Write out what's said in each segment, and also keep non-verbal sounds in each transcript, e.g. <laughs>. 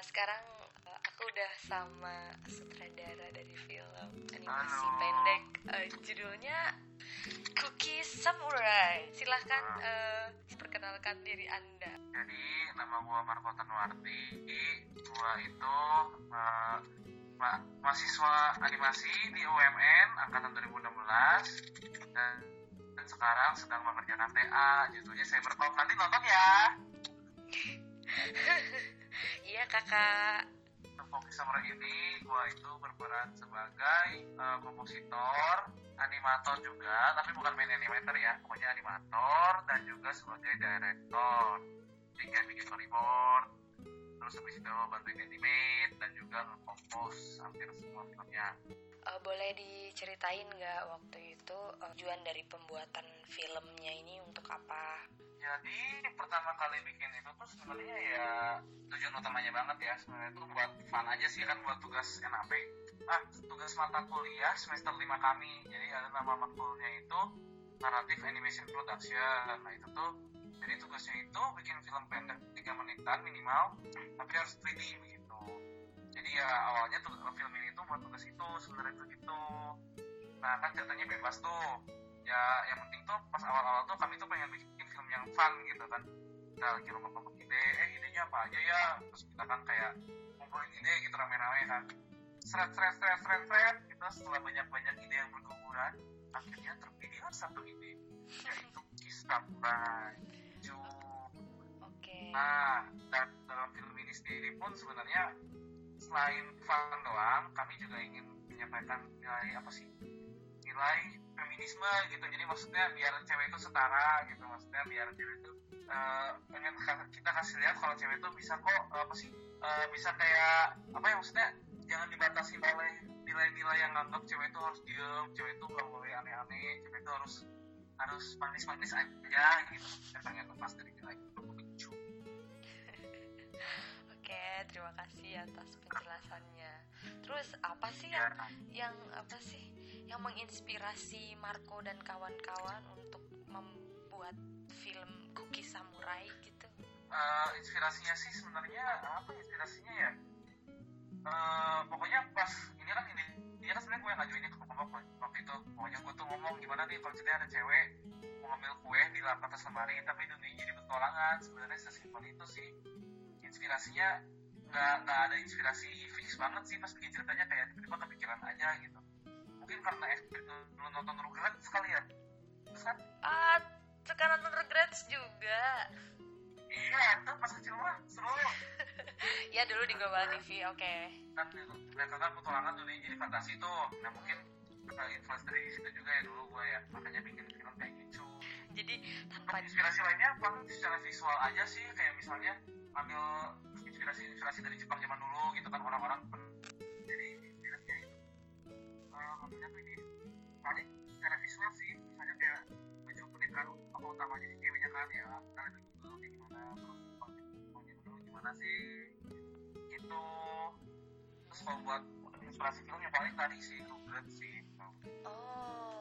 sekarang uh, aku udah sama sutradara dari film animasi Halo. pendek uh, judulnya Cookie Samurai. Silahkan uh, perkenalkan diri Anda. Jadi nama gua Marco Tanwardi. Gua itu eh, ma- mahasiswa animasi di UMN angkatan 2016 dan, dan sekarang sedang mengerjakan TA. Judulnya Cyberpunk. Nanti nonton ya. <laughs> Iya kakak. Fokus Samurai ini gua itu berperan sebagai eh, kompositor, animator juga, tapi bukan main animator ya, pokoknya animator dan juga sebagai director. Jadi kayak bikin storyboard, terus habis itu bantuin animate dan juga nge-compose hampir semua filmnya. Uh, boleh diceritain nggak waktu itu uh, tujuan dari pembuatan filmnya ini untuk apa? Jadi pertama kali bikin itu tuh sebenarnya ya tujuan utamanya banget ya sebenarnya itu buat fun aja sih kan buat tugas NAP. Ah tugas mata kuliah semester 5 kami. Jadi ada nama makulnya itu Narrative Animation Production. Nah itu tuh jadi tugasnya itu bikin film pendek 3 menitan minimal tapi harus 3D begitu. Jadi ya awalnya tuh film ini tuh buat tugas itu sebenarnya tuh gitu. Nah kan ceritanya bebas tuh. Ya yang penting tuh pas awal-awal tuh kami tuh pengen bikin film yang fun gitu kan. Kita lagi rumput ide, eh idenya apa aja ya. Terus kita kan kayak ngumpulin ide gitu rame-rame kan. Seret, seret, seret, seret, seret. Kita setelah banyak-banyak ide yang berguguran, akhirnya terpilihlah satu ide. Yaitu kisah Cu. Nah, dan dalam film ini sendiri pun sebenarnya selain fun doang, kami juga ingin menyampaikan nilai apa sih? Nilai feminisme gitu. Jadi maksudnya biar cewek itu setara gitu. Maksudnya biar cewek itu eh, pengen kita kasih lihat kalau cewek itu bisa kok eh, apa sih? eh, bisa kayak apa ya maksudnya jangan dibatasi oleh nilai-nilai yang nganggap cewek itu harus diem, cewek itu nggak boleh aneh-aneh, cewek itu harus harus manis-manis aja gitu. Saya pengen lepas dari nilai itu lucu. Oke, terima kasih atas penjelasannya. Terus apa sih Ya, yang yang apa sih yang menginspirasi Marco dan kawan-kawan untuk membuat film Cookie Samurai gitu? eh, inspirasinya sih sebenarnya apa inspirasinya ya? Eh, pokoknya pas ini kan ini dia kan sebenarnya gue yang ngajuin ini ke kelompok waktu itu pokoknya gue tuh ngomong gimana nih kalau ceritanya ada cewek mau ngambil kue di atas lemari tapi dunia jadi petualangan sebenarnya sesimpel itu sih inspirasinya nggak nggak ada inspirasi fix banget sih pas bikin ceritanya kayak tiba-tiba kepikiran aja gitu. Mungkin karena dulu nonton Rugrats sekali ya? Terus kan? Ah, sekarang nonton Regrets juga. iya itu pas kecil mah seru. <laughs> Ya dulu di Global TV, oke. kan mereka kan petualangan dunia jadi fantasi tuh. Nah mungkin influence dari situ juga ya dulu gue ya. Makanya bikin film kayak gitu Jadi tanpa inspirasi lainnya paling secara visual aja sih kayak misalnya ambil inspirasi inspirasi dari Jepang zaman dulu gitu kan orang-orang jadi inspirasinya itu. Uh, maksudnya tuh ini paling secara visual sih misalnya kayak baju pernikahan apa utamanya si ceweknya kan ya kita lihat dulu kayak gimana terus pokoknya dulu gimana sih gitu. Terus kalau buat inspirasi film ya paling tadi sih Rugrats sih Oh,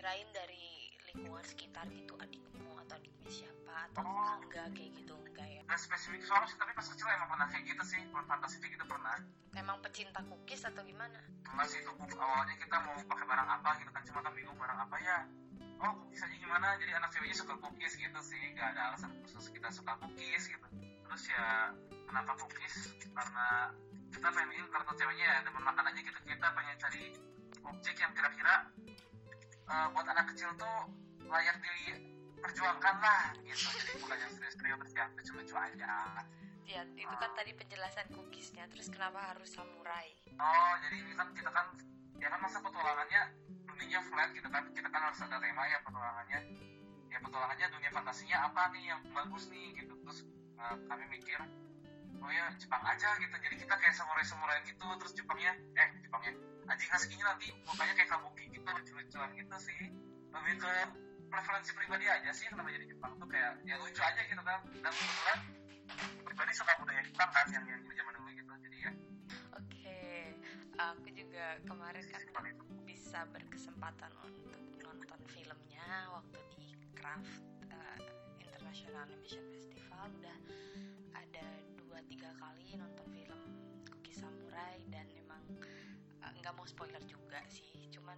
Kirain dari lingkungan sekitar gitu adikmu atau adiknya siapa atau Oh. tetangga kayak gitu enggak ya? Gak spesifik soal sih, tapi pas kecil emang pernah kayak gitu sih, fantasi kayak gitu pernah. Memang pecinta cookies atau gimana? Pernah sih itu awalnya kita mau pakai barang apa gitu kan, cuma kan bingung barang apa ya. Oh cookies aja gimana, jadi anak ceweknya suka cookies gitu sih, gak ada alasan khusus kita suka cookies gitu. Terus ya, kenapa cookies? Karena kita pengen kartu ceweknya ya, demen makan aja gitu, kita pengen cari objek yang kira-kira eh, buat anak kecil tuh layak diperjuangkan lah gitu. Jadi bukan yang serius-serius, yang lucu-lucu aja. Ya, itu kan tadi penjelasan cookiesnya. Terus kenapa harus samurai? Oh, jadi ini kan kita kan ya kan masa petualangannya dunianya flat gitu kan. Kita kan harus ada tema ya petualangannya. Ya petualangannya dunia fantasinya apa nih yang bagus nih gitu. Terus eh, kami mikir oh ya Jepang aja gitu. Jadi kita kayak samurai-samurai gitu. Terus Jepangnya eh Jepangnya anjing haskinya nanti mukanya kayak kabuki gitu lucu-lucuan gitu sih. Lebih ke preferensi pribadi aja sih kenapa jadi Jepang tuh kayak ya lucu aja gitu kan. Dan kebetulan pribadi suka budaya Jepang kan yang yang zaman dulu gitu. Jadi ya Oke, aku juga kemarin kan bisa berkesempatan untuk nonton filmnya waktu di Craft eh, International Animation Festival udah ada dua tiga kali nonton film Cookie Samurai dan nggak mau spoiler juga sih cuman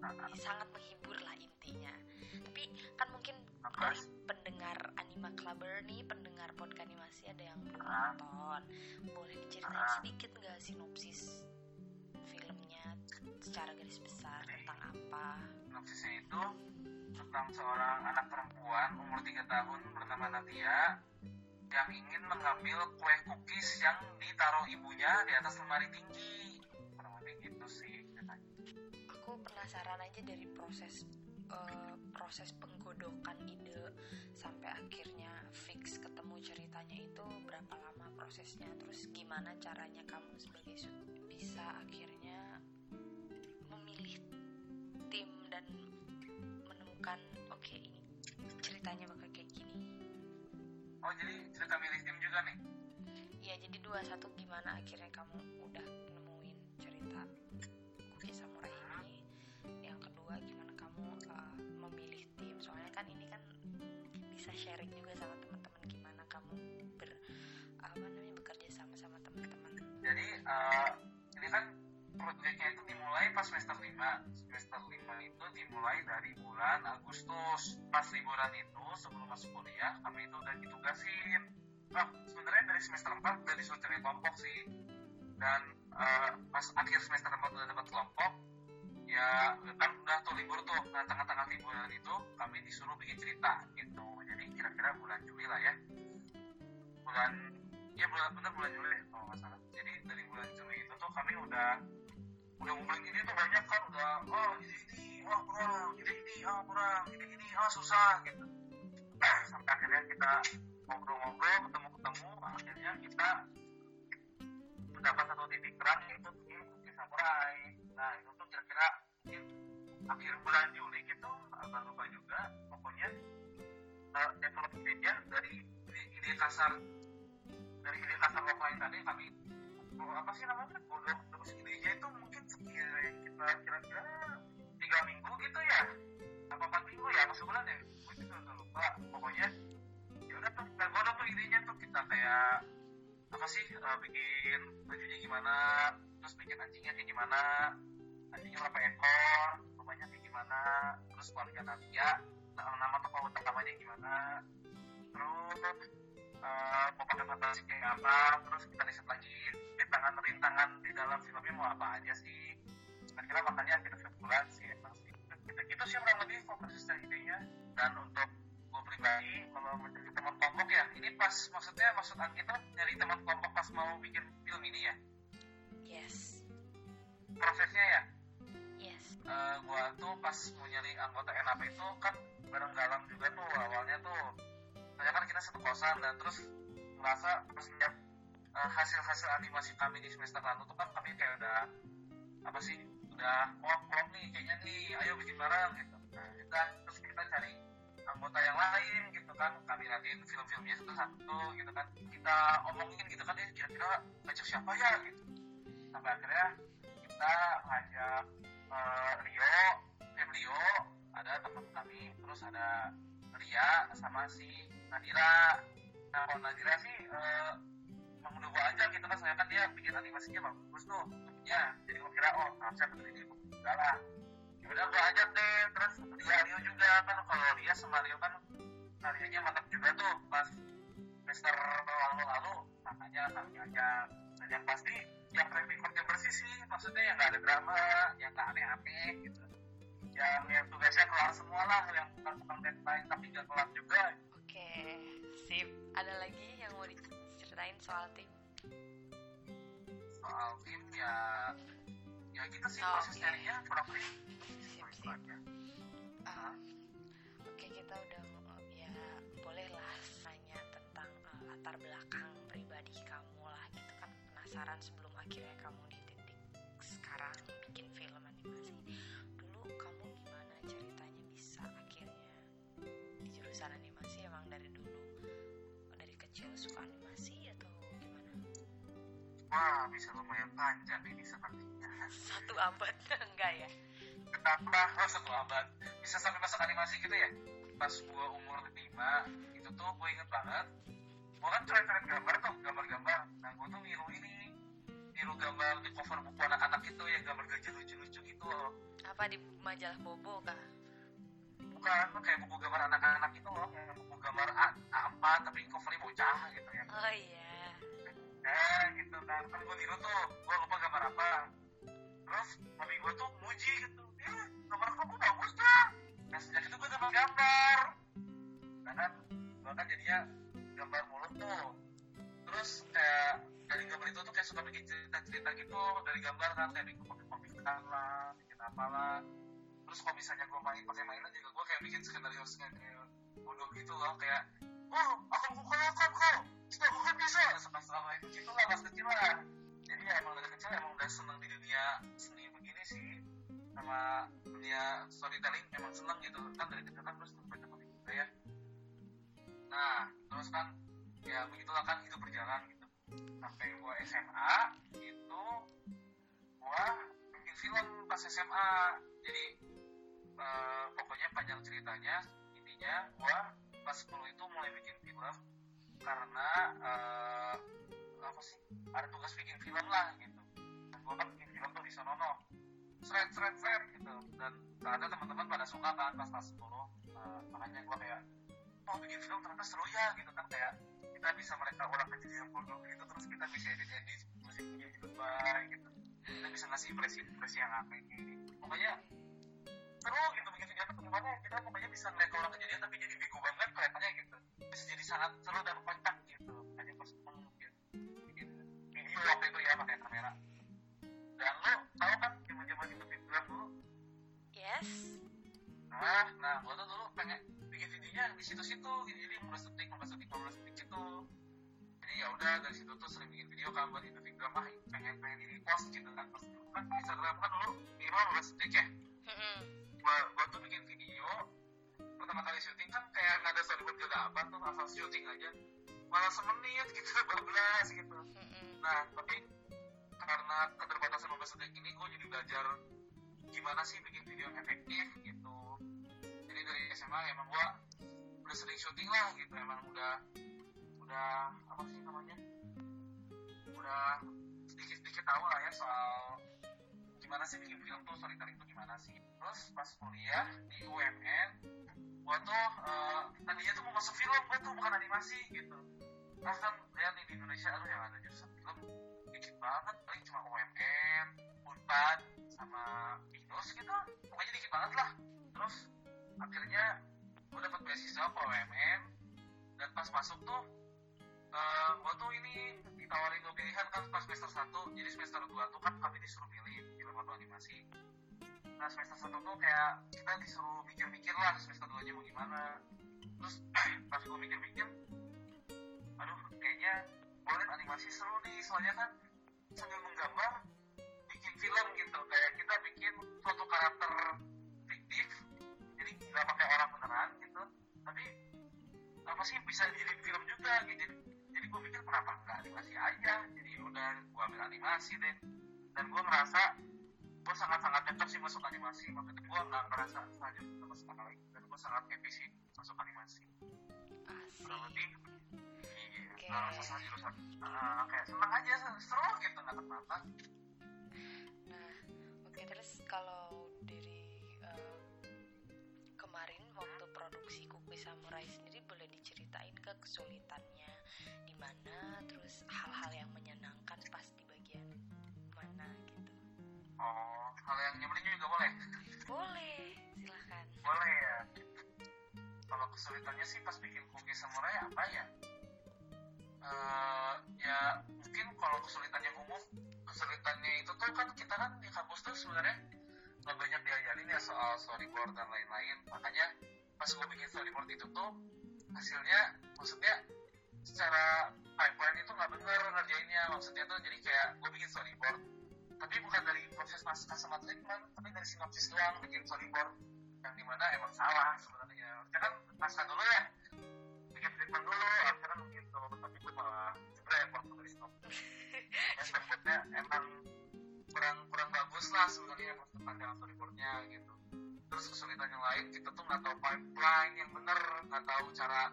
eh, sangat menghibur lah intinya. Tapi kan mungkin dari pendengar Anima Clubber nih pendengar podcast animasi ada yang belum nonton. Boleh diceritain sedikit nggak sinopsis filmnya secara garis besar tentang apa? Sinopsisnya itu tentang seorang anak perempuan umur 3 tahun bernama Nadia yang ingin mengambil kue cookies yang ditaruh ibunya di atas lemari tinggi penasaran aja dari proses eh, proses penggodokan ide sampai akhirnya fix ketemu ceritanya itu berapa lama prosesnya? Terus gimana caranya kamu sebagai bisa akhirnya memilih tim dan menemukan oke ini ceritanya bakal kayak gini? Oh jadi cerita milih tim juga nih? Ya jadi dua satu gimana akhirnya kamu udah yang kedua gimana kamu uh, memilih tim? Soalnya kan ini kan bisa sharing juga sama teman-teman gimana kamu ber apa namanya bekerja sama sama teman-teman. Jadi eh, ini kan proyeknya itu dimulai pas semester 5 semester 5 itu dimulai dari bulan Agustus. Pas liburan itu sebelum masuk kuliah kami itu udah ditugasin. Nah sebenarnya dari semester 4 udah disuruh cari kelompok sih. Dan eh, pas akhir semester 4 udah dapat kelompok ya nah tengah-tengah liburan itu kami disuruh bikin cerita gitu. Jadi kira-kira bulan Juli lah ya. Bulan ya bulan bener bulan Juli kalau nggak salah. Jadi dari bulan Juli itu tuh kami udah udah ngumpulin ini tuh banyak kan udah oh ini ini wah kurang ini ini ah kurang ini ini ah susah gitu. <clears throat> Sampai akhirnya kita ngobrol-ngobrol ketemu-ketemu akhirnya kita mendapat satu titik terang yaitu tim Samurai. Nah itu tuh kira-kira mungkin akhir bulan Juli gitu agak lupa juga. Pokoknya uh, develop ide-nya dari ide, ide kasar dari ide kasar lokal tadi kami oh, apa sih namanya? Bodoh terus idenya itu mungkin sekira kita kira-kira tiga minggu gitu ya. Apa empat minggu ya masuk bulan ya? Gue juga udah lupa. Pokoknya ya udah tuh kita godok tuh idenya tuh kita kayak apa sih uh, bikin bajunya gimana terus bikin anjingnya kayak gimana anjingnya berapa ekor gimana terus keluarga Nadia nama nama tokoh utamanya gimana terus uh, pakai fantasi kayak apa terus kita riset lagi rintangan-rintangan di dalam filmnya mau apa aja sih. Kira-kira makanya kita sebulan sih emang sih. Gitu, gitu sih kurang lebih fokus dari idenya. Dan untuk gue pribadi kalau mencari teman kelompok ya ini pas maksudnya maksud kita nyari teman kelompok pas mau bikin film ini ya? Yes. Prosesnya ya yes. Uh, gue tuh pas mau nyari anggota NAP itu kan bareng galang juga tuh awalnya tuh. Ternyata kan kita satu kosan dan terus merasa pas lihat uh, hasil-hasil animasi kami di semester lalu tuh kan kami kayak udah apa sih udah klop klop nih kayaknya nih ayo bikin bareng gitu. Nah kita terus kita cari anggota yang lain gitu kan kami liatin film-filmnya satu-satu gitu kan. Kita omongin gitu kan ya kira-kira ngajak siapa ya? gitu. Sampai akhirnya kita ngajak uh, Rio tim Rio ada teman kami terus ada Ria sama si Nadira. Nah kalau Nadira sih uh, udah gua aja gitu kan saya kan dia bikin animasinya bagus tuh ya jadi gua kira oh harusnya betul ini enggak lah. Ya udah gua ajak deh terus dia Rio juga. Kan kalau Ria sama Rio kan karyanya mantap juga tuh pas semester lalu-lalu makanya kami ajak dan yang pasti yang track recordnya bersih sih maksudnya yang nggak ada drama yang nggak aneh-aneh gitu. Yang yang tugasnya kelar semua lah yang bukan bukan deadline tapi nggak kelar juga. Oke sip. Ada lagi yang mau diceritain soal tim? Soal tim ya ya gitu sih Oh, proses nyarinya kurang lebih. Sip, sip. Ah, oke kita udah latar belakang pribadi kamu lah gitu kan. Penasaran sebelum akhirnya kamu di titik sekarang bikin film animasi. Dulu kamu gimana ceritanya bisa akhirnya di jurusan animasi emang dari dulu? Dari kecil suka animasi atau gimana? Wah bisa lumayan panjang ini sepertinya. Satu abad <laughs> enggak ya? Kenapa oh satu abad. Bisa sampai masuk animasi gitu ya? Pas gua umur lima itu tuh gue inget banget gue kan coret-coret gambar tuh gambar-gambar. Nah gue tuh niru ini. Niru gambar di cover buku anak-anak itu yang gambar gajah lucu-lucu gitu. Loh apa di majalah Bobo kah? Bukan kayak buku gambar anak-anak itu loh. Yang buku gambar A, A4 tapi covernya bocah gitu ya. Oh iya. Eh gitu kan. Kan gue niru tuh. Gue lupa gambar apa. Terus mami gue tuh muji gitu. Ya gambar kamu bagus tuh nah sejak itu gue gambar gambar nah kan gue kan jadinya gambar mulut tuh. Terus kayak dari gambar itu tuh kayak suka bikin cerita-cerita gitu dari gambar kan kayak bikin komik-komikan lah bikin apalah. Terus kalau misalnya gue main pakai mainan juga gue kayak bikin skenario skenario bodoh gitu loh kayak oh aku buka lakukan kok. Kita bukan bisa. Sama-sama itu gitu lah pas kecil lah jadi ya emang dari kecil emang udah seneng di dunia seni begini sih. Sama dunia storytelling emang seneng gitu. Kan dari kecil kan terus komik juga ya nah terus kan ya begitulah kan hidup berjalan gitu. Sampai gua SMA itu gua bikin film pas SMA jadi eh, pokoknya panjang ceritanya intinya gua pas 10 itu mulai bikin film. Karena eh, apa sih ada tugas bikin film lah gitu. Dan gua kan bikin film tuh di Sonono. Seret seret seret gitu. Dan ternyata teman-teman pada suka kan pas pas 10 Eh, makanya gua kayak oh bikin film ternyata seru ya gitu kan kayak kita bisa mereka orang kecil yang bodoh gitu. Terus kita bisa edit edit musiknya gitu baik gitu. Kita bisa ngasih impresi impresi yang aneh gitu. pokoknya seru gitu. Bikin video tuh gimana kita pokoknya bisa ngeliat orang kejadian tapi jadi bego banget kelihatannya gitu. Bisa jadi sangat seru dan kocak gitu. Hanya pas gitu. Bikin video waktu itu ya pakai kamera. Dan lo tau kan zaman zaman itu film dulu? Yes. Nah, nah, gua tuh dulu pengen videonya di situ-situ, gitu. jadi 15 detik, 15 detik, 15 detik gitu. Jadi ya udah dari situ tuh sering bikin video kan buat Instagram, ah pengen pengen ini post gitu kan. Terus kan Instagram kan dulu minimal 15 detik ya. Gua, gua tuh bikin video, pertama kali syuting kan kayak nggak ada storyboard juga apa tuh, asal syuting aja. Malah semenit gitu, <laughs> 12 gitu. Nah, tapi karena keterbatasan 15 detik ini gue jadi belajar gimana sih bikin video yang efektif gitu. Jadi dari SMA emang gue udah sering syuting lah gitu, emang udah udah apa sih namanya? Udah sedikit-sedikit tahu lah ya soal gimana sih bikin film tuh storytelling tuh gimana sih. Terus pas kuliah di UMN, gue tuh eh, tadinya tuh mau masuk film, gue tuh bukan animasi gitu. Nah kan lihat nih di Indonesia aduh yang ada jurusan film dikit banget paling cuma UMN, Unpad, sama Binus gitu pokoknya dikit banget lah terus akhirnya gue dapat beasiswa UMN dan pas masuk tuh eh gue tuh ini ditawarin dua pilihan kan pas semester 1 jadi semester 2 tuh kan kami disuruh pilih film atau animasi nah semester 1 tuh kayak kita disuruh mikir-mikir lah semester 2 nya mau gimana. Terus <clears throat> pas gue mikir-mikir aduh kayaknya boleh animasi seru nih. Soalnya kan sambil menggambar bikin film gitu. Kayak kita bikin animasi deh dan gue ngerasa gue sangat sangat cocok sih masuk animasi. Makanya gue nggak ngerasa saja sama sekali. Dan gue sangat happy sih masuk animasi. Kurang lebih iya Oke. nggak rasa salah jurusan Ah, kayak seneng aja seru gitu nggak Nah, oke terus kalau dari eh, kemarin waktu produksi Kuki Samurai sendiri boleh diceritain ke kesulitannya di mana, terus hal-hal yang menyenangkan pas di bagian mana gitu. oh hal yang nyebelin juga boleh Boleh, silahkan. boleh ya kalau kesulitannya sih pas bikin cookie samurai apa ya Eh, ya mungkin kalau kesulitan yang umum kesulitannya itu tuh kan kita kan di kampus tuh sebenarnya nggak banyak diajarin ya soal storyboard dan lain-lain makanya pas gue bikin storyboard itu tuh hasilnya maksudnya secara pipeline itu nggak bener ngerjainnya. Maksudnya tuh jadi kayak gue bikin storyboard tapi bukan dari proses naskah sama treatment tapi dari sinopsis doang bikin storyboard yang di mana emang salah sebenarnya. Kita kan dulu ya bikin treatment dulu akhirnya begitu tapi itu malah jebret waktu dari sinopsis. <laughs> Ya storyboardnya emang kurang kurang bagus lah sebenarnya maksud pandangan storyboardnya gitu. Terus kesulitan yang lain kita tuh nggak tahu pipeline yang bener nggak tahu cara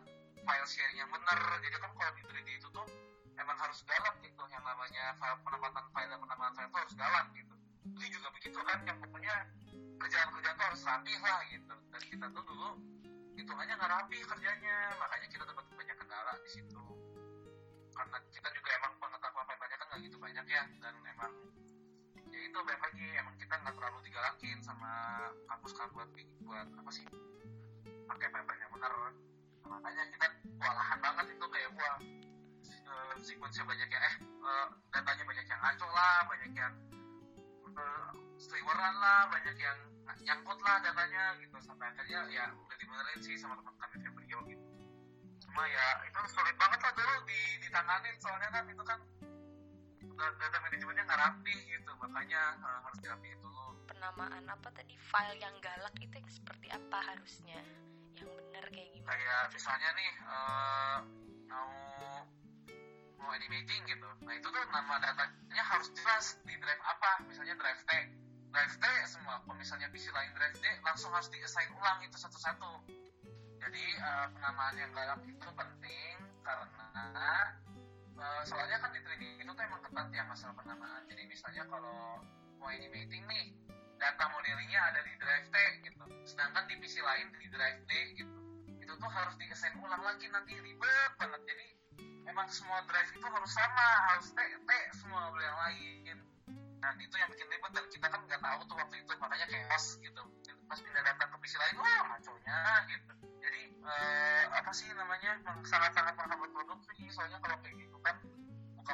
file sharing yang benar. Jadi kan kalau di 3D itu tuh emang harus galak gitu. Yang namanya file penempatan file dan penempatan file itu harus galak gitu. Ini juga begitu kan yang pokoknya kerjaan-kerjaan tuh harus rapi lah gitu. Dan kita tuh dulu hitungannya nggak rapi kerjanya. Makanya kita dapat banyak kendala di situ. Karena kita juga emang pengetahuan banyak kan nggak gitu banyak ya. Dan emang ya itu baik lagi. Emang kita nggak terlalu digalakin sama kampus kan buat buat apa sih? Pakai paper yang benar makanya kita kewalahan banget itu kayak gua uh, sequence banyak yang eh uh, datanya banyak yang ngaco lah banyak yang uh, seliweran lah banyak yang nyangkut lah datanya gitu. Sampai akhirnya ya udah dibenerin sih sama teman kami Febrio gitu. Cuma ya itu sulit banget lah dulu di ditanganin soalnya kan itu kan data manajemennya nggak rapi gitu. Makanya uh, harus dirapiin dulu. Penamaan apa tadi? File yang galak itu yang seperti apa harusnya yang benar kayak gimana? Kayak misalnya nih uh, mau mau animating gitu. Nah itu tuh nama datanya harus jelas di drive apa. Misalnya drive T. Drive T semua kalau misalnya PC lain drive D langsung harus di assign ulang itu satu-satu. Jadi uh, penamaan yang galak itu penting karena uh, soalnya kan di 3D itu tuh emang ketat ya masalah penamaan jadi misalnya kalau mau animating nih data modelingnya ada di drive T gitu. Sedangkan di PC lain di drive D gitu. Itu tuh harus di ulang lagi nanti ribet banget. Jadi emang semua drive itu harus sama harus T T semua boleh yang lain. Dan itu yang bikin ribet dan kita kan nggak tahu tuh waktu itu makanya chaos gitu. Pas pindah data ke PC lain wah maconya gitu. Jadi eh, apa sih namanya sangat-sangat menghambat produk sih. Soalnya kalau kayak gitu kan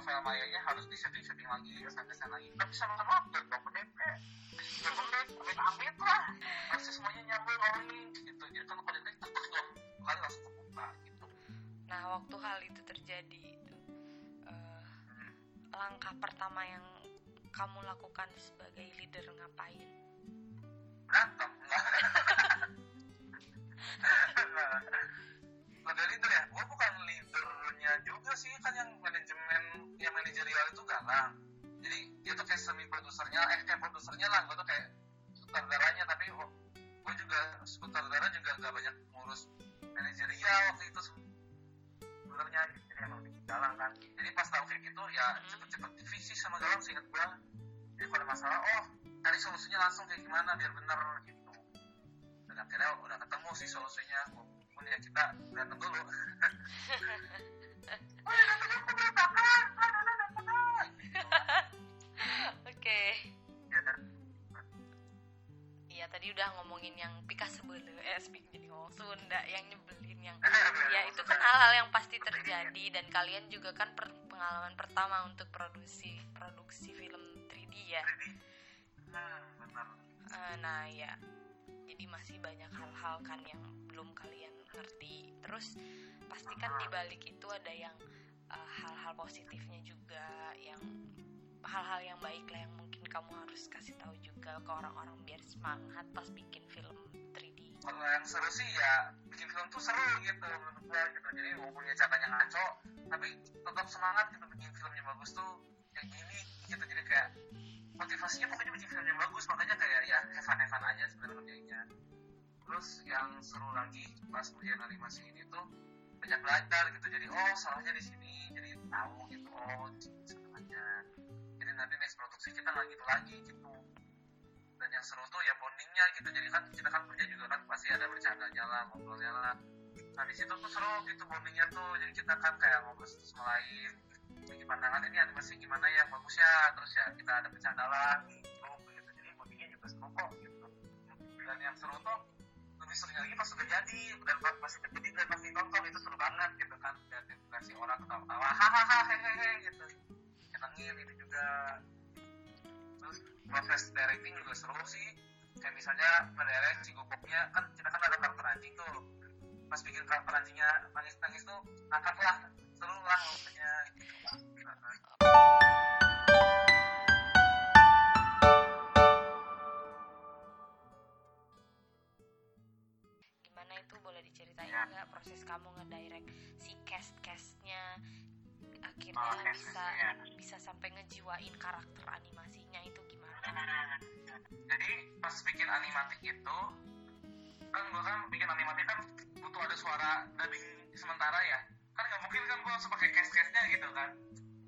file mayanya harus di setting setting lagi sampai sana lagi tapi sama-sama udah berapa menit eh berapa menit amit amit lah pasti semuanya nyambung lagi gitu jadi kalau pada itu terus dua kali langsung kebuka gitu nah waktu hal itu terjadi itu uh, langkah pertama yang kamu lakukan sebagai leader ngapain berantem Leader leader ya, leadernya juga sih kan yang manajemen yang manajerial itu galang. Jadi dia tuh kayak semi produsernya, eh kayak produsernya lah, gue tuh kayak sutradaranya tapi gue juga sutradara juga gak banyak ngurus manajerial waktu itu sebenarnya jadi emang galang kan. Jadi pas tahu kayak gitu ya cepet-cepet divisi sama galang singkat gue. Jadi kalau masalah, oh cari solusinya langsung kayak gimana biar bener gitu dan akhirnya udah ketemu sih solusinya walaupun ya kita berantem dulu <laughs> oke. Iya tadi udah ngomongin yang pika sebelum eh speak jadi ngomong Sunda yang nyebelin yang ya itu kan hal-hal yang pasti terjadi dan kalian juga kan per pengalaman pertama untuk produksi produksi film 3D ya? Uh, nah ya jadi masih banyak hal-hal kan yang belum kalian ngerti. Terus pasti kan di balik itu ada yang uh, hal-hal positifnya juga yang hal-hal yang baik lah yang mungkin kamu harus kasih tahu juga ke orang-orang biar semangat pas bikin film 3D kalau yang seru sih ya bikin film tuh seru gitu menurut gitu. Jadi walaupun ya caranya ngaco tapi tetap semangat gitu bikin filmnya bagus tuh kayak gini gitu. Jadi kayak motivasinya pokoknya bikin film yang bagus makanya kayak ya hevan hevan aja sebenarnya terus yang seru lagi pas ujian animasi ini tuh banyak belajar gitu. Jadi oh salahnya di sini jadi tahu gitu. Oh salahnya jadi nanti next produksi kita nggak gitu lagi gitu. Dan yang seru tuh ya bondingnya gitu. Jadi kan kita kan kerja juga kan pasti ada bercandanya lah ngobrolnya lah. Nah di situ tuh seru gitu bondingnya tuh. Jadi kita kan kayak ngobrol satu sama lain bagi pandangan ini animasi gimana ya? Bagus ya. Terus ya kita ada bercanda lah. Gitu gitu jadi bondingnya juga seru kok gitu. Dan yang seru tuh lebih serunya lagi pas udah jadi. Dan pas pas udah jadi dan pasti nonton itu seru banget gitu kan. Dan reaksi orang ketawa-tawa hahaha hehehe gitu. Senengin itu juga. Terus proses directing juga seru sih. Kayak misalnya ngedirect si gopoknya kan kita kan ada karakter anjing tuh. Pas bikin karakter anjingnya nangis nangis tuh angkat lah seru lah pokoknya gitu gimana itu? Boleh diceritain Ya. nggak proses kamu ngedirect si cast castnya Oh, akhirnya cast-castnya, bisa ya. bisa sampai ngejiwain karakter animasinya itu gimana? Jadi pas bikin animatik itu kan gua kan bikin animatik kan butuh ada suara dubbing sementara ya kan nggak mungkin kan gue langsung pakai case case nya gitu kan.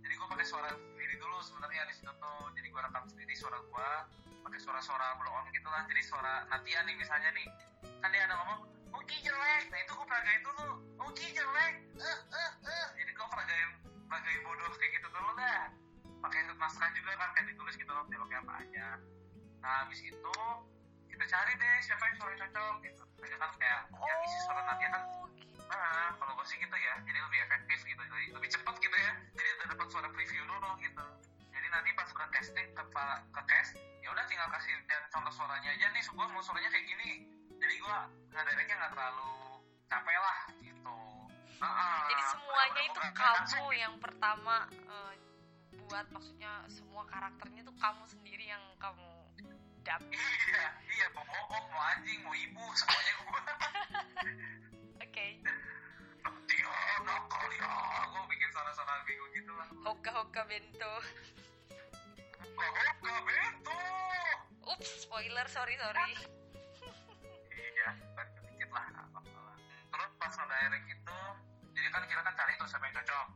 Jadi gue pakai suara sendiri dulu sebenarnya di situ tuh. Jadi gue rekam sendiri suara gue pakai suara-suara blow on gitu lah. Jadi suara Natia nih misalnya nih. Kan dia ada ngomong Uki jelek. Nah itu gue peragain dulu. Uki jelek. Eh eh eh. Jadi gue peragain peragain bodoh kayak gitu dulu dah. Pakai naskah juga kan kayak ditulis gitu loh dialognya apa aja. Nah habis itu kita cari deh siapa yang suara cocok gitu. Mereka kan kayak ya isi suara Natia kan Nah, kalau gue sih gitu ya, jadi lebih efektif gitu, jadi lebih cepat gitu ya. Jadi udah dapat suara preview dulu gitu. Jadi nanti pas ke casting ke ke cast, ya udah tinggal kasih dan contoh suaranya aja nih. Gue mau suaranya kayak gini. Jadi gue ngadainnya nggak terlalu capek lah gitu. Nah, Jadi semuanya itu kamu yang pertama eh, buat maksudnya semua karakternya tuh kamu sendiri yang kamu dap. Iya, iya mau bokok, mau anjing, mau ibu, semuanya gue. <laughs> Oke. Dia nakal ya, gue bikin bingung gitu lah. Hoka hoka bento. Hoka bento. Ups, spoiler, sorry sorry. iya kan sedikit lah apa-apa terus pas ngedirect itu jadi kan kita kan cari tuh siapa yang cocok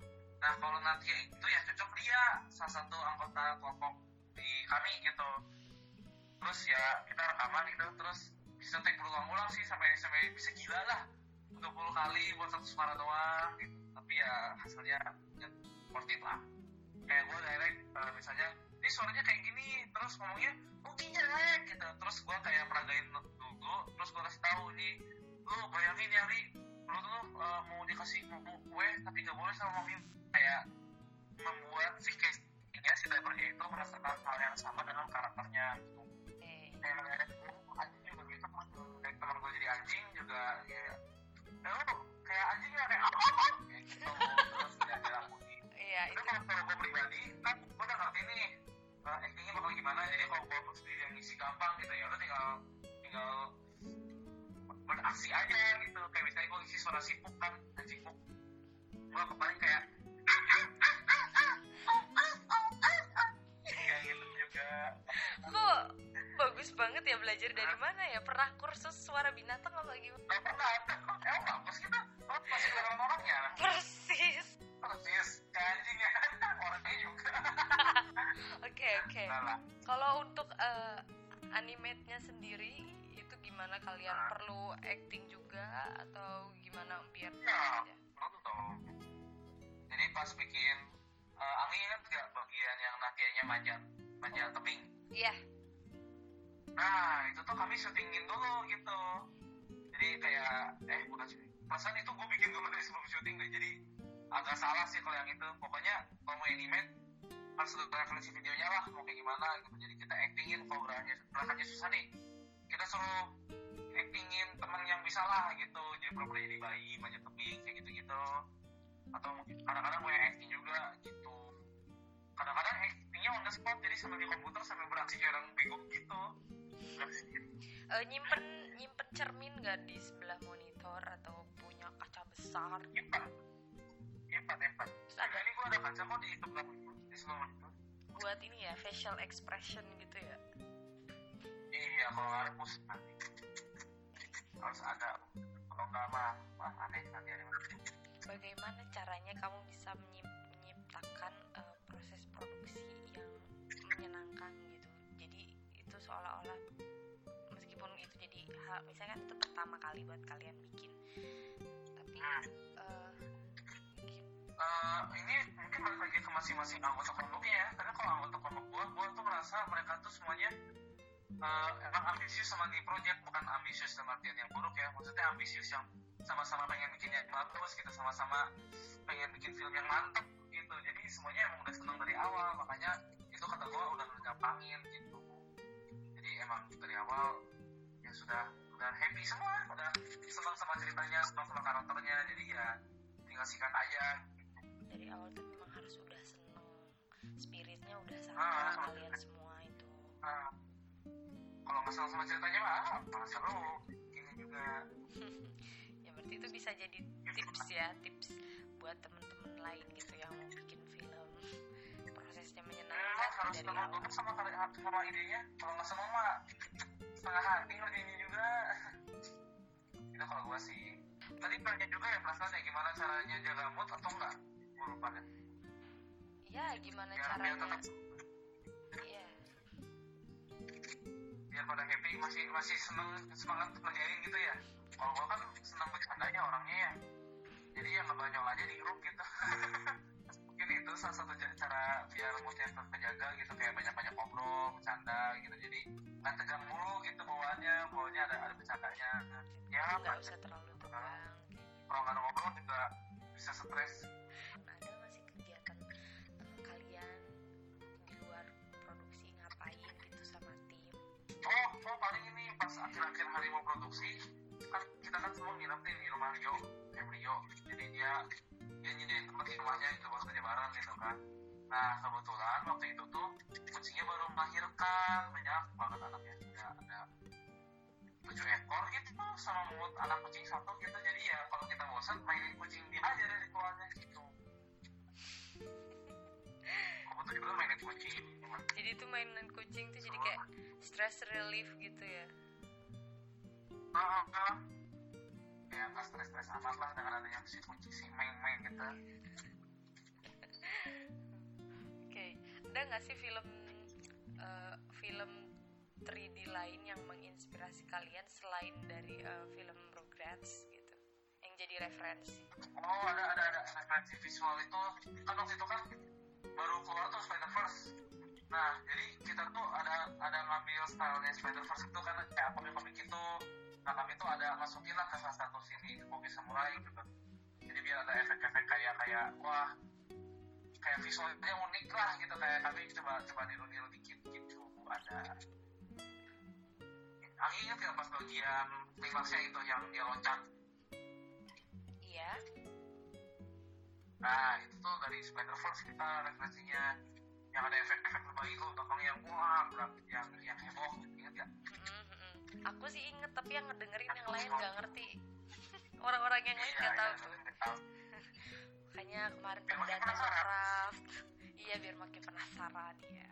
nah kalau nanti itu ya cocok dia salah satu anggota kelompok di kami gitu terus ya kita rekaman gitu terus bisa take berulang-ulang sih sampai sampai bisa gila lah 20 kali buat satu suara doang gitu. Tapi ya hasilnya ya, worth it lah. Kayak gue direct eh, misalnya ini suaranya kayak gini terus ngomongnya mungkin jelek gitu. Terus gue kayak peragain dulu terus gue kasih tahu nih lu bayangin ya Ri. Lu tuh eh, mau dikasih buku kue tapi gak boleh sama mami kayak membuat si case-nya si drivernya itu merasakan hal yang sama dengan karakternya gitu. Eh, kayak anjing juga gitu teman gue jadi anjing juga ya ya lu kayak anjing ya kayak apa kayak gitu terus ya dilakuin Iya itu. kalau kalau gue pribadi kan gue udah ngerti nih uh, actingnya bakal gimana jadi kalau gue sendiri yang ngisi gampang gitu ya udah tinggal tinggal beraksi aja gitu kayak misalnya gue ngisi suara sipuk kan anjing puk gue kemarin kayak kayak gitu juga Kok bagus banget ya belajar dari mana ya? Pernah kursus suara binatang apa gimana? gak pernah ada emang bagus gitu lo masih dengan orangnya Persis. persis kayak anjing ya <laughs> orangnya juga <laughs> Oke oke. nah Kalau untuk eh, animate-nya sendiri itu gimana kalian Ah. perlu acting juga atau gimana biar Ya, aja? betul. Jadi pas bikin uh, Anggi ingat gak bagian yang Natianya manjat manjat tebing? Iya. Nah itu tuh kami syutingin dulu gitu. Jadi kayak eh bukan syuting. Perasaan itu gue bikin dulu dari sebelum syuting deh. Jadi agak salah sih kalau yang itu. Pokoknya kalau mau animate harus ada referensi videonya lah mau kayak gimana gitu. Jadi kita actingin kalau gerakannya susah nih. Kita suruh actingin teman yang bisa lah gitu. Jadi pura-pura jadi bayi manjat tebing kayak gitu-gitu. Atau mungkin kadang-kadang gue acting juga gitu. Kadang-kadang actingnya on the spot jadi sambil di komputer sambil beraksi kayak orang bingung gitu. Eh, nyimpen nyimpen cermin gak di sebelah monitor atau punya kaca besar? Empat, empat. Terus Ada ini gue ada kaca kok di sebelah di sebelah itu. buat ini ya facial expression gitu ya? Iya, kalau ada pus nanti harus ada. Kalau nggak mah, mah aneh nanti ada. Bagaimana caranya kamu bisa menyip- menciptakan eh, proses produksi yang menyenangkan gitu? Itu seolah-olah meskipun itu jadi hal misalnya kan itu pertama kali buat kalian bikin, tapi Hmm. Eh, ini mungkin balik lagi ke masing-masing anggota kelompoknya ya. Karena kalau anggota kelompok gua, gua tuh merasa mereka tuh semuanya eh, emang ambisius sama di project bukan ambisius dalam artian yang buruk ya. Maksudnya ambisius yang sama-sama pengen bikin yang bagus, kita sama-sama pengen bikin film yang mantep gitu. Jadi semuanya emang udah seneng dari awal, makanya itu kata gua udah ngegampangin gitu. Jadi emang dari awal ya sudah udah happy semua, udah senang sama ceritanya, senang sama karakternya. Jadi ya tinggal sikat aja dari awal tuh memang harus udah seneng, spiritnya udah sama Ah. kalian semua itu. Nah, kalau nggak salah sama ceritanya mah apa seru ini juga <laughs> ya berarti itu bisa jadi tips ya tips buat temen-temen lain gitu yang mau bikin Memang menyenangkan harus dari awal dulu sama karya sama idenya. Kalau nggak sama mah setengah hati ngerjainnya juga. Itu kalau gua sih. Tadi nanya juga ya perasaan ya gimana caranya jaga mood atau enggak gue lupa deh. Ya gimana biar biar caranya? tetap iya. Biar pada happy masih masih seneng semangat ngerjain gitu ya. Kalau gue kan seneng bercandanya orangnya ya. Jadi ya ngebanyol aja di grup gitu <laughs> mungkin itu salah satu cara biar moodnya tetap terjaga gitu kayak banyak-banyak ngobrol bercanda gitu jadi nggak tegang mulu gitu bawaannya bawaannya ada ada bercandanya ya nggak banyak. usah terlalu tegang kayak gitu. kalau nggak ngobrol juga bisa stres ada nggak sih kegiatan eh, kalian di luar produksi ngapain gitu sama tim oh oh paling ini pas akhir-akhir hari mau produksi kan kita kan semua nginep nih di rumah Rio Rio jadi dia dia nyediain tempat di rumahnya itu kerja bareng gitu kan. Nah kebetulan waktu itu tuh kucingnya baru melahirkan banyak banget anaknya. Ada ada tujuh ekor gitu sama mulut anak kucing satu gitu. Jadi ya kalau kita bosan mainin kucing dia aja dari keluarnya gitu. Kebetulan juga mainin kucing. Jadi itu mainan kucing tuh jadi kayak stress relief gitu ya? Nah, nah. ya nggak stres-stres amat lah dengan adanya si kunci si main-main gitu. Oke ada nggak sih film eh, film 3D lain yang menginspirasi kalian selain dari eh, film Rugrats gitu yang jadi referensi Oh ada ada ada referensi visual itu kan waktu itu kan baru keluar tuh Spider Verse. Nah jadi kita tuh ada ada ngambil stylenya Spider Verse itu kan kayak komik-komik itu. Nah kami tuh ada masukin lah ke salah satu sini Kopi Samurai gitu. Jadi biar ada efek-efek kayak kayak wah kayak visualnya unik lah gitu kayak kami coba coba niru-niru dikit gitu ada. Ingat nggak pas bagian klimaksnya itu yang dia loncat. Iya. Nah, itu tuh dari Spider-Verse kita referensinya. Yang ada efek-efek terbaik tuh belakang yang wah, berat, yang yang heboh, ingat ya? Mm-mm, mm-mm. aku sih inget tapi yang ngedengerin yang lain nggak ngerti. <laughs> Orang-orang yang lain nggak tahu tuh. Makanya kemarin Biar datang ke penasaran. craft iya biar makin penasaran ya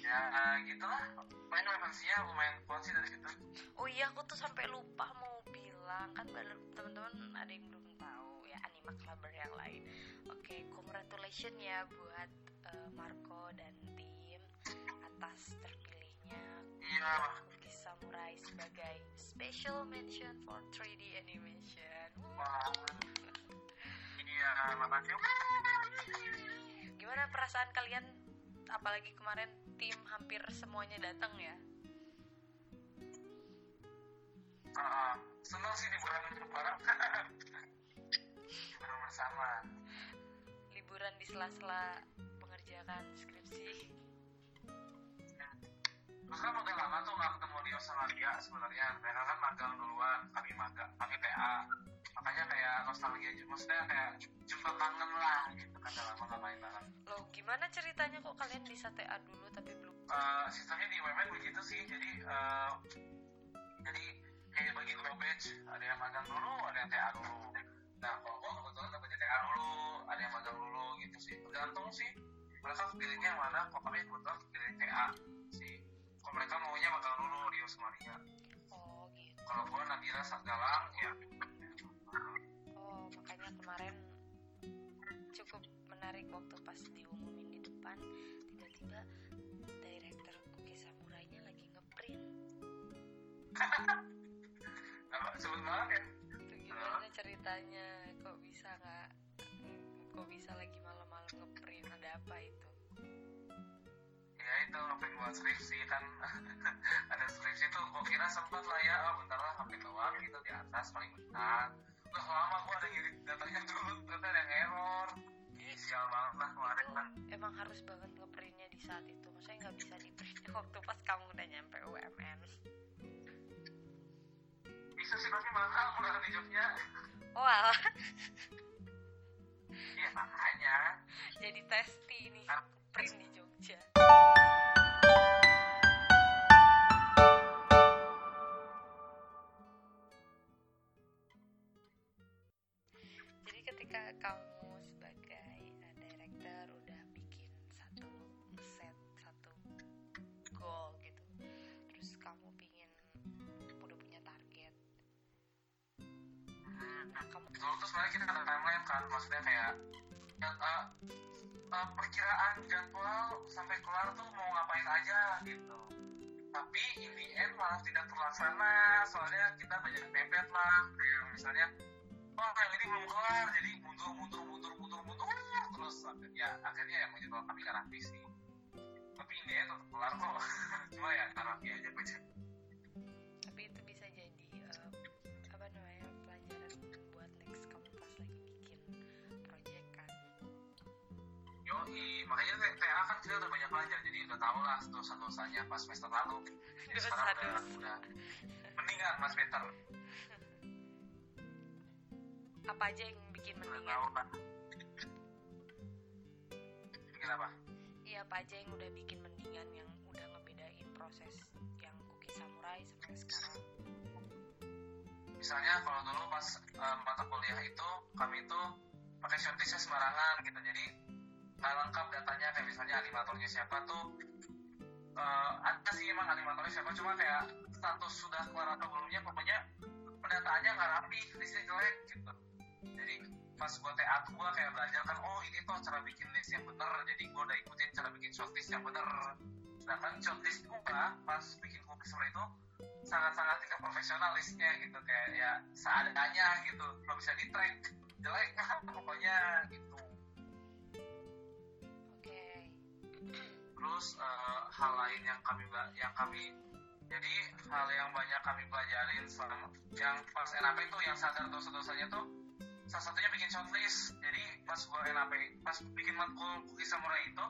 ya gitu lah. Main referensinya lumayan kuat sih dari situ. oh iya aku tuh sampai lupa mau bilang kan teman-teman ada yang belum tahu ya anima clubber yang lain oke congratulations ya buat eh, Marco dan tim atas terpilihnya Iya, Cookie Samurai sebagai special mention for 3D animation wah. Iya. Gimana perasaan kalian apalagi kemarin tim hampir semuanya datang ya? Ah, senang sih liburan bareng. Liburan bersama. Liburan di sela-sela mengerjakan skripsi. Terus kan udah lama tuh nggak ketemu Rio sama Lia sebenarnya. Mereka kan magang duluan, kami magang, kami PA. Makanya kayak nostalgia juga, maksudnya kayak jumpa kangen lah gitu kan udah lama nggak main bareng. Loh, gimana ceritanya kok kalian bisa TA dulu tapi belum? Eh, sistemnya di UMN begitu sih, jadi eh, jadi kayak bagi dua batch, ada yang magang dulu, ada yang TA dulu. Nah, kalau gua kebetulan dapetnya TA dulu, ada yang magang dulu gitu sih. Tergantung sih, mereka pilihnya yang mana, kalau kami kebetulan pilih TA sih. Kalau mereka maunya magang dulu, Rio Lia. Oh, gitu. kalau gua Nadira Galang ya Oh, makanya kemarin cukup menarik waktu pas diumumin di depan tiba-tiba director Cookie Samurai-nya lagi ngeprint. <laughs> apa sebut banget ya Itu gimana ceritanya? Kok bisa nggak? Kok bisa lagi malam-malam ngeprint? Ada apa itu? Ya itu ngapain buat skripsi kan? <laughs> Ada skripsi tuh gua kira sempat lah ya oh, bentar lah ngapain doang gitu di atas paling bentar. Udah lama gua ada ngedit datanya dulu ternyata ada yang error. Sial banget lah kemarin kan. emang harus banget ngeprintnya di saat itu maksudnya nggak bisa di print <laughs> waktu pas kamu udah nyampe UMN bisa sih tapi mahal murah di jobnya oh alah. Iya makanya. <laughs> Jadi testi nih print di Jogja perkiraan jadwal sampai kelar tuh mau ngapain aja gitu. Tapi in the end malah tidak terlaksana soalnya kita banyak mepet lah kayak misalnya oh yang ini belum kelar jadi mundur mundur mundur mundur mundur terus ya akhirnya yang menjadwal kami kan Raffi sih. Tapi in the end tetap kelar kok <laughs> cuma ya Raffi aja baca kan kita udah banyak belajar, jadi udah tau lah dosa-dosanya pas semester lalu. Jadi sekarang udah, udah mendingan Mas Peter. apa aja yang bikin Udah mendingan tahu kan. Bikin apa? iya apa aja yang udah bikin mendingan yang udah ngebedain proses yang cookie samurai sampai sekarang Misalnya kalau dulu pas eh, mata kuliah itu, kami itu pakai shortlistnya sembarangan gitu, jadi nggak lengkap datanya kayak misalnya animatornya siapa tuh eh, ada sih emang animatornya siapa cuma kayak status sudah kelar atau belumnya pokoknya pendataannya nggak rapi listnya jelek gitu. Jadi pas gua TA gua kayak belajar kan oh ini tuh cara bikin list yang bener jadi gua udah ikutin cara bikin shortlist yang bener. Sedangkan shortlist gua pas bikin cookies itu sangat-sangat tidak profesional listnya gitu. Kayak ya seadanya gitu. Nggak bisa di track. Jelek <laughs> pokoknya gitu terus eh, hal lain yang kami yang kami jadi hal yang banyak kami pelajarin selama yang pas NAP itu yang sadar dosa-dosanya tuh salah satunya bikin shortlist. Jadi pas gua NAP pas bikin matkul cookie samurai itu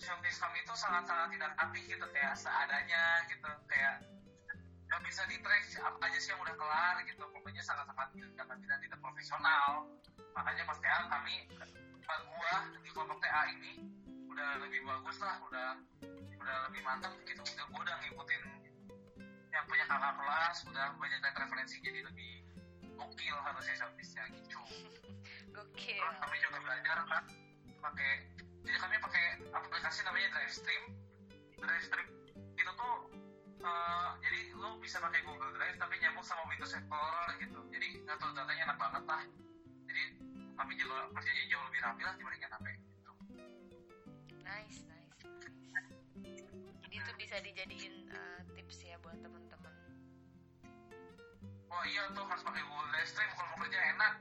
shortlist kami itu sangat-sangat tidak rapi gitu kayak seadanya gitu kayak nggak bisa di track apa aja sih yang udah kelar gitu. Pokoknya sangat-sangat tidak tidak tidak profesional. Makanya pas TA kami gua di kelompok TA ini udah lebih bagus lah udah udah lebih mantap gitu udah gua udah ngikutin yang punya kakak kelas udah banyak referensi jadi lebih gokil harusnya shortlistnya gitu. <laughs> Gokil. Terus kami juga belajar kan pakai jadi kami pakai aplikasi namanya DriveStream. DriveStream itu tuh eh, jadi lu bisa pakai Google Drive tapi nyambung sama Windows Explorer gitu. Jadi ngatur datanya enak banget lah. Jadi kami juga kerjanya jauh lebih rapi lah dibandingkan HP. Nice nice. Nice jadi itu bisa dijadiin eh, tips ya buat temen-temen. Oh iya tuh harus pakai Google Drive Stream kalau mau kerja enak.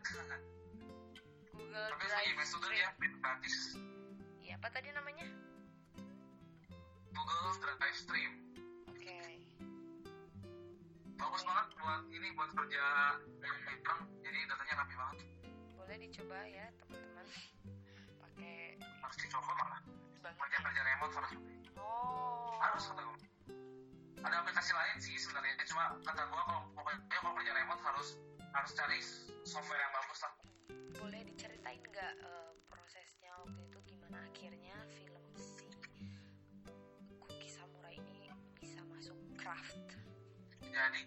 Google tapi Drive sebagai student ya gratis. Iya, apa tadi namanya? Google Drive Stream. Oke. bagus banget buat ini buat kerja yang megang jadi datanya rapi banget. Boleh dicoba ya, teman-teman. <laughs> Pakai harus dicoba malah banget. kerja kerja remote harus Oh. harus kata gue ada aplikasi lain sih sebenarnya cuma kata gue kalau pokoknya kalau kerja remote harus harus cari software yang bagus lah Boleh diceritain nggak eh, prosesnya waktu itu gimana akhirnya film si Cookie Samurai ini bisa masuk craft? jadi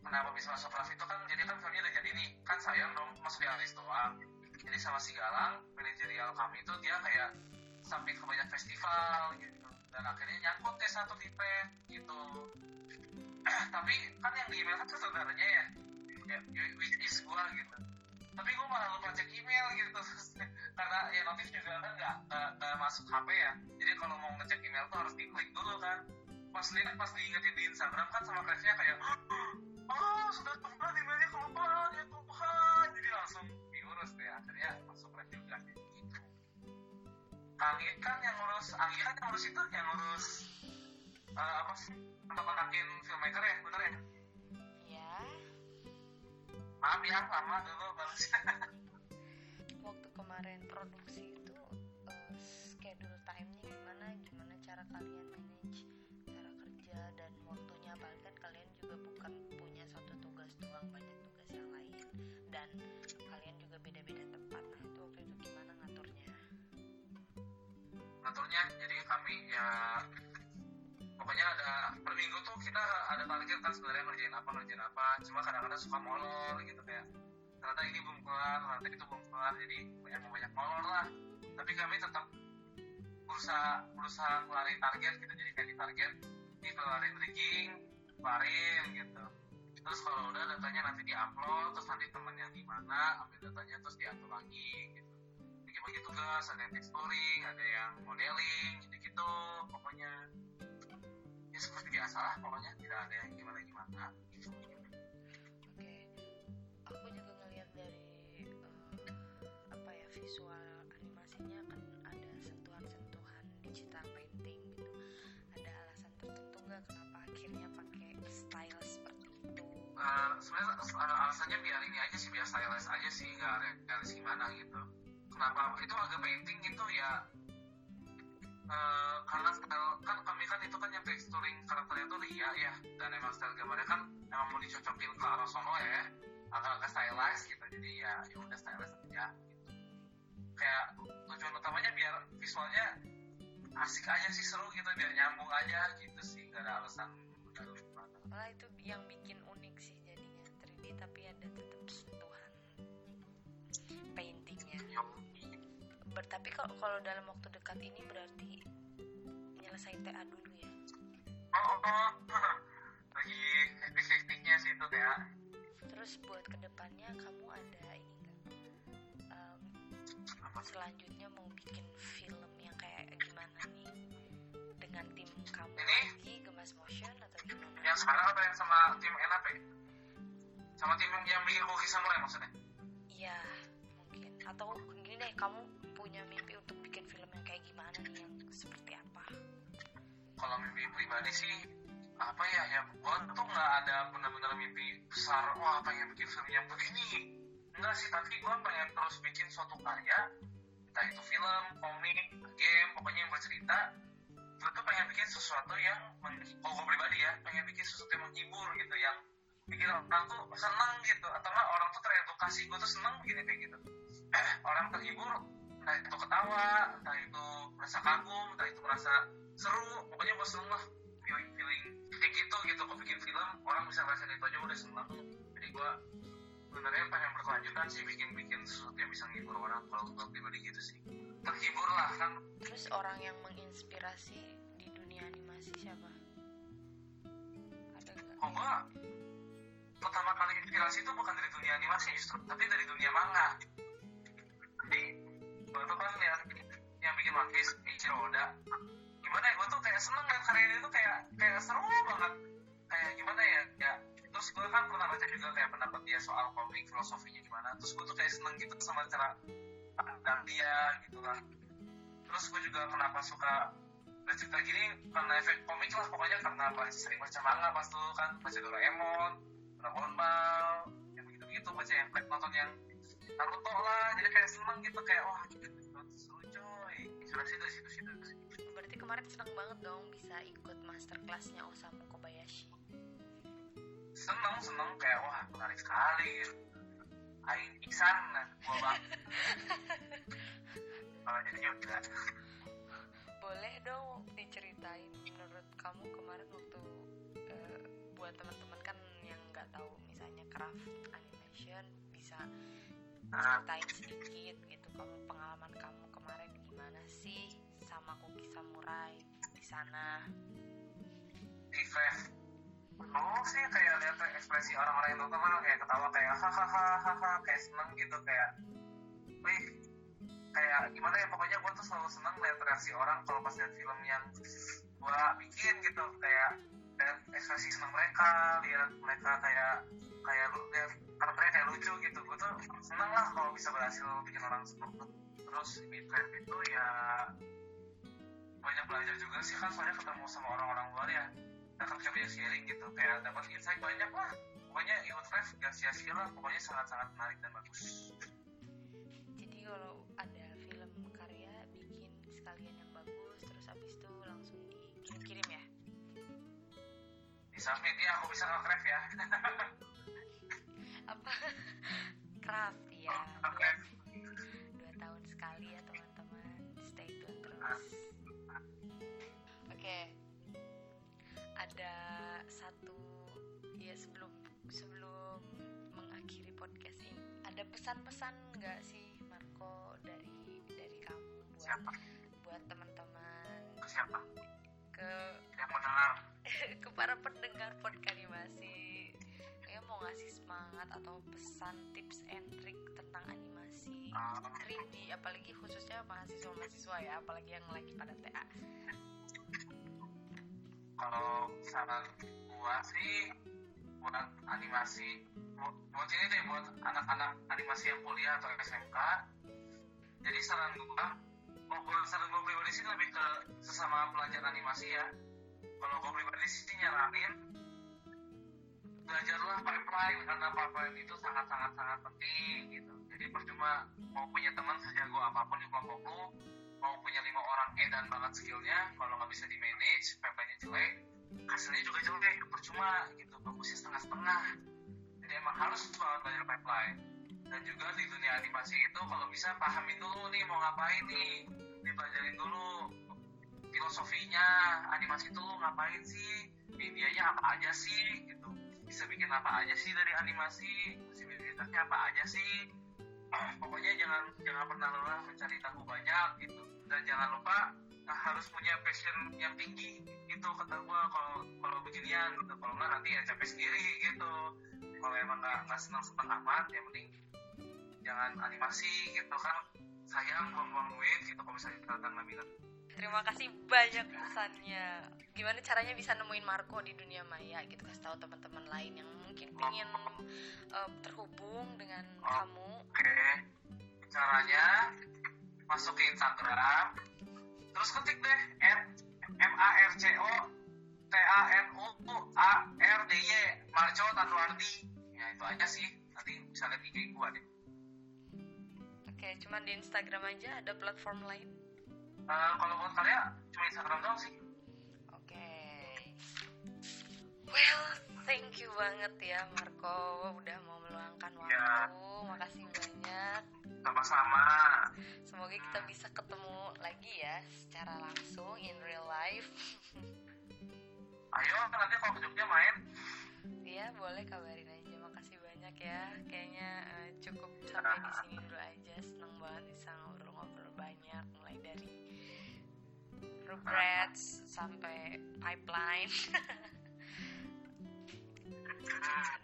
kenapa bisa masuk kelas itu kan jadi kan filmnya udah jadi nih kan sayang dong masuk di alis doang jadi sama si Galang manajerial kami itu dia kayak submit ke banyak festival gitu. Dan akhirnya nyangkut deh satu di pen gitu. <clears throat> Tapi kan yang di email kan tuh saudaranya ya. Ya which is gua gitu. Tapi gua malah lupa cek email gitu. <laughs> Karena ya notif juga kan nggak nggak masuk HP ya. Jadi kalau mau ngecek email tuh harus diklik dulu kan. Pas lihat pas diingetin di Instagram kan sama crashnya kayak <gasps> oh sudah kembali Anggi kan yang ngurus Anggi kan yang ngurus itu yang ngurus eh, apa sih kontak-kontakin filmmaker ya bener ya Ya, maaf ya lama dulu <laughs> waktu kemarin produksi itu eh, schedule time-nya gimana? Gimana cara kalian manage cara kerja dan waktunya? Apalagi kan kalian juga bukan ngaturnya jadi kami ya pokoknya ada per minggu tuh kita ada target kan sebenarnya ngerjain apa ngerjain apa. Cuma kadang-kadang suka molor gitu kayak ternyata ini belum kelar ternyata itu belum kelar. Jadi banyak banyak molor lah. Tapi kami tetap berusaha berusaha kelarin target gitu. Jadi kayak di target di kelarin rigging kelarin gitu. Terus kalau udah datanya nanti diupload terus nanti temennya gimana ambil datanya terus diatur lagi gitu bagi-bagi tugas ada yang texturing ada yang modeling gitu gitu pokoknya ya seperti biasa lah pokoknya. Tidak ada yang gimana gimana gitu. oke. Aku juga ngelihat dari uh, apa ya visual animasinya kan ada sentuhan-sentuhan digital painting gitu. Ada alasan tertentu nggak kenapa akhirnya pakai style seperti itu? Uh, sebenarnya uh, alasannya biar ini aja sih biar stylish aja sih nggak realis gimana gitu kenapa itu agak painting gitu ya. Uh, karena style kan kami kan itu kan yang texturing karakternya tuh Ria ya dan emang style gambarnya kan emang mau dicocokin ke arah sono ya agak-agak stylized gitu. Jadi ya ya udah stylized aja gitu. Kayak tujuan utamanya biar visualnya asik aja sih seru gitu biar nyambung aja gitu sih gak ada alasan malah itu yang bikin unik sih jadinya 3D tapi ada tetap tapi kalau kalau dalam waktu dekat ini berarti nyelesain TA dulu ya? Oh, oh, oh. lagi hektik-hektiknya sih itu TA terus buat ke depannya kamu ada ini nggak? Um, selanjutnya mau bikin film yang kayak gimana nih? Dengan tim kamu ini? lagi Gemas Motion atau gimana? Yang sekarang atau yang sama tim NAP sama tim yang bikin Koki Samurai maksudnya? Iya mungkin. Atau gini deh kamu punya mimpi untuk bikin film yang kayak gimana nih yang seperti apa? Kalau mimpi pribadi sih apa ya ya gua tuh nggak ada benar-benar mimpi besar wah pengen bikin film yang begini. Enggak sih tapi gua pengen terus bikin suatu karya entah itu film komik game pokoknya yang bercerita gue tuh pengen bikin sesuatu yang kalau gue pribadi ya pengen bikin sesuatu yang menghibur gitu yang bikin orang tuh seneng gitu atau enggak orang tuh teredukasi gue tuh seneng gini kayak gitu. Eh, <clears throat> orang terhibur entah itu ketawa entah itu merasa kagum entah itu merasa seru pokoknya gue seneng lah feeling feeling. Kayak gitu gitu. Kok bikin film orang bisa ngerasain itu aja udah seneng. Jadi gue sebenarnya pengen berkelanjutan sih bikin bikin sesuatu yang bisa menghibur orang kalau gue pribadi gitu sih. Terhibur lah kan. Terus orang yang menginspirasi di dunia animasi siapa? Ada nggak? Oh gue pertama kali inspirasi itu bukan dari dunia animasi justru tapi dari dunia manga gue tuh kan lihat yang bikin One Piece Eiichiro Oda gimana ya? Gue tuh kayak seneng liat karyanya itu kayak kayak seru banget. Kayak gimana ya? Ya terus gue kan pernah baca juga kayak pendapat dia soal komik filosofinya gimana. Terus gue tuh kayak seneng gitu sama cara pandang dia gitu kan. Terus gue juga kenapa suka cerita gini karena efek komik lah pokoknya karena sering baca manga pas tuh kan baca Doraemon Dragon Ball yang begitu begitu baca yang nonton yang Naruto lah jadi kayak seneng gitu kayak wah gitu seru coy. Inspirasi dari situ situ berarti kemarin seneng banget dong bisa ikut masterclassnya Osamu Kobayashi. Seneng seneng kayak wah menarik sekali. Aing Iksan nah gua bang. <laughs> Oh, jadi juga boleh dong diceritain menurut kamu kemarin waktu uh, buat teman-teman kan yang nggak tahu misalnya craft animation bisa ceritain sedikit gitu kamu pengalaman kamu kemarin gimana sih sama Cookie Samurai di sana? Di Oh sih kayak lihat ekspresi orang-orang nonton kan kayak ketawa kayak hahaha kayak seneng gitu kayak wih kayak gimana ya pokoknya gue tuh selalu seneng lihat reaksi orang kalau pas lihat film yang gue bikin gitu kayak dan ekspresi seneng mereka lihat mereka kayak kayak lu lihat karakternya kayak lucu gitu. Gue tuh seneng lah kalau bisa berhasil bikin orang seperti terus trend itu ya banyak belajar juga sih kan. Soalnya ketemu sama orang-orang luar ya. Kita kan bisa banyak sharing gitu. Kayak dapat insight banyak lah. Pokoknya Iwat Life gak sia-sia lah. Pokoknya sangat-sangat menarik dan bagus. Jadi kalau ada film karya bikin sekalian yang bagus terus abis itu langsung dikirim-kirim ya? Di submit. Ya aku bisa nge-craft ya <laughs> apa? <laughs> Craft ya dua, dua tahun sekali ya teman-teman. Stay tune terus. Oke. Ada satu ya sebelum sebelum mengakhiri podcast ini ada pesan-pesan nggak sih Marco dari dari kamu buat siapa? buat teman-teman? Ke siapa? Ke yang mendengar. <laughs> Ke para pendengar podcast animasi ya semangat atau pesan tips and trick tentang animasi Ah. 3D apalagi khususnya mahasiswa-mahasiswa ya apalagi yang lagi pada TA kalau saran gua sih buat animasi bu- buat ini deh buat anak-anak animasi yang kuliah atau SMK jadi saran gua oh, saran gua pribadi sih lebih ke sesama pelajar animasi ya kalau gua pribadi sih nyaranin belajarlah pipeline karena pipeline itu sangat sangat sangat penting gitu. Jadi percuma mau punya teman sejago apa pun di kelompok lu mau punya lima orang edan banget skillnya kalau nggak bisa di manage pipeline-nya jelek hasilnya juga jelek percuma gitu. Bagusnya setengah-setengah. Jadi emang harus banget belajar pipeline. Dan juga di dunia animasi itu kalau bisa pahamin dulu nih mau ngapain nih dipelajarin dulu filosofinya animasi itu lu ngapain sih medianya apa aja sih gitu bisa bikin apa aja sih dari animasi? Posibilitasnya apa aja sih? <clears throat> Pokoknya jangan jangan pernah lelah mencari tahu banyak gitu. Dan jangan lupa nah, harus punya passion yang tinggi. Gitu kata gua kalau kalau beginian gitu. Kalau nggak nanti ya capek sendiri gitu. Kalau emang nggak nggak senang setengah amat ya mending jangan animasi gitu kan. Sayang buang-buang duit gitu kalau misalnya kita nggak minat terima kasih banyak pesannya gimana caranya bisa nemuin Marco di dunia maya gitu kasih tahu teman-teman lain yang mungkin ingin eh, terhubung dengan kamu Oke, caranya masuk ke Instagram, terus ketik deh M M A R C O T A N U A R D Y Marco Tanwardi. Ya itu aja sih. Nanti bisa lihat IG gua deh. oke cuman di Instagram aja ada platform lain Eh, kalau buat karya cuma Instagram doang sih. Oke. Well, thank you banget ya Marco udah mau meluangkan waktu. Ya. Makasih banyak. Sama-sama. Semoga kita bisa ketemu lagi ya secara langsung in real life. <laughs> Ayo nanti kalau ke Jogja main. Iya, boleh kabarin aja. Makasih banyak ya. Kayaknya eh, cukup sampai di sini dulu aja. Seneng banget bisa ngobrol-ngobrol banyak mulai dari Rugrats sampai pipeline. <laughs>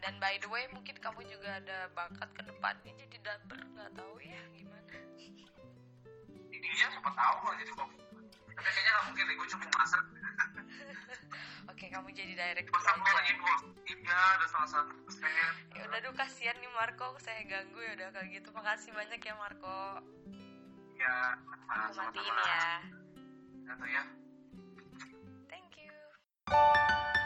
Dan by the way, mungkin kamu juga ada bakat ke depannya jadi dubber nggak tahu ya gimana. Iya, siapa tahu kalau jadi kopi. Tapi kayaknya nggak mungkin gue cuma masak. <laughs> Oke, kamu jadi director Masak gue lagi aja. bos. Iya, ada salah satu dosen. Ya udah duh kasihan nih Marco, saya ganggu ya udah kayak gitu. Makasih banyak ya Marco. Ya, Aku matiin ya. Thank you.